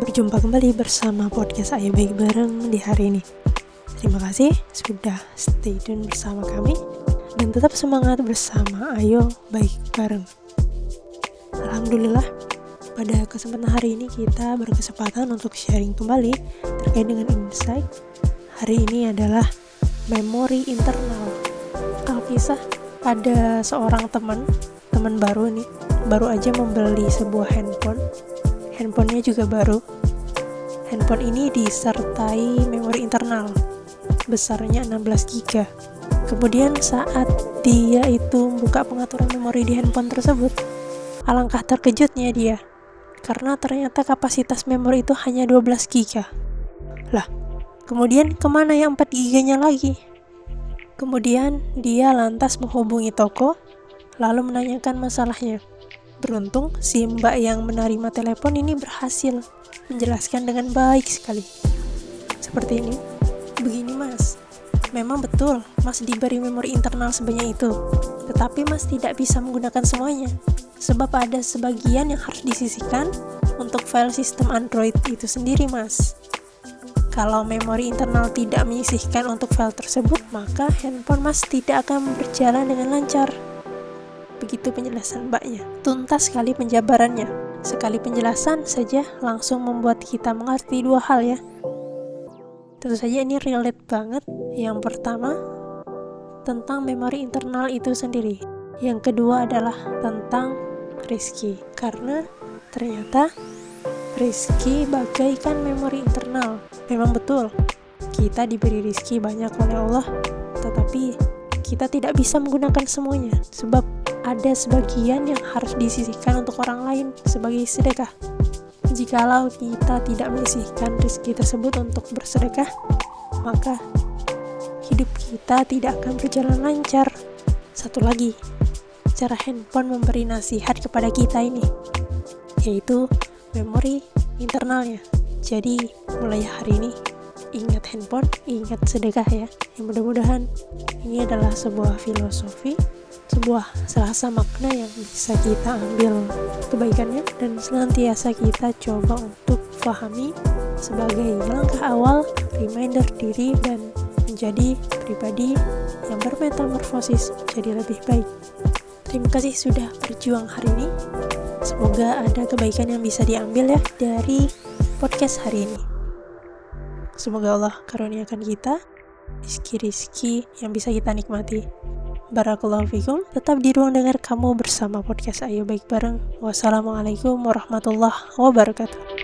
Berjumpa kembali bersama podcast Ayo Baik Bareng di hari ini. Terima kasih sudah stay tune bersama kami dan tetap semangat bersama Ayo Baik Bareng. Alhamdulillah, pada kesempatan hari ini kita berkesempatan untuk sharing kembali terkait dengan insight. Hari ini adalah memori internal. Kalau kisah ada seorang teman, teman baru nih, baru aja membeli sebuah handphone handphonenya juga baru. Handphone ini disertai memori internal besarnya 16 GB. Kemudian saat dia itu buka pengaturan memori di handphone tersebut, alangkah terkejutnya dia karena ternyata kapasitas memori itu hanya 12 GB. Lah, kemudian ke mana yang 4 GB-nya lagi? Kemudian dia lantas menghubungi toko lalu menanyakan masalahnya. Beruntung, si mbak yang menerima telepon ini berhasil menjelaskan dengan baik sekali. Seperti ini. Begini mas, memang betul mas diberi memori internal sebanyak itu. Tetapi mas tidak bisa menggunakan semuanya. Sebab ada sebagian yang harus disisihkan untuk file sistem Android itu sendiri mas. Kalau memori internal tidak menyisihkan untuk file tersebut, maka handphone mas tidak akan berjalan dengan lancar. Begitu penjelasan mbaknya. Tuntas sekali penjabarannya. Sekali penjelasan saja langsung membuat kita mengerti dua hal ya. Tentu saja ini relate banget. Yang pertama, tentang memori internal itu sendiri. Yang kedua adalah tentang Rizky. Karena ternyata Rizky bagaikan memori internal. Memang betul, kita diberi rizki banyak oleh Allah, tetapi kita tidak bisa menggunakan semuanya sebab ada sebagian yang harus disisihkan untuk orang lain sebagai sedekah. Jikalau kita tidak menyisihkan rezeki tersebut untuk bersedekah, maka hidup kita tidak akan berjalan lancar. Satu lagi, cara handphone memberi nasihat kepada kita ini, yaitu memori internalnya. Jadi, mulai hari ini, ingat handphone, ingat sedekah ya. Yang mudah-mudahan ini adalah sebuah filosofi sebuah selasa makna yang bisa kita ambil kebaikannya dan senantiasa kita coba untuk pahami sebagai langkah awal reminder diri dan menjadi pribadi yang bermetamorfosis jadi lebih baik. Terima kasih sudah berjuang hari ini. Semoga ada kebaikan yang bisa diambil ya dari podcast hari ini. Semoga Allah karuniakan kita rizki-rizki yang bisa kita nikmati. Barakallahu fikum. Tetap di ruang dengar kamu bersama podcast Ayo Baik Bareng. Wassalamualaikum warahmatullahi wabarakatuh.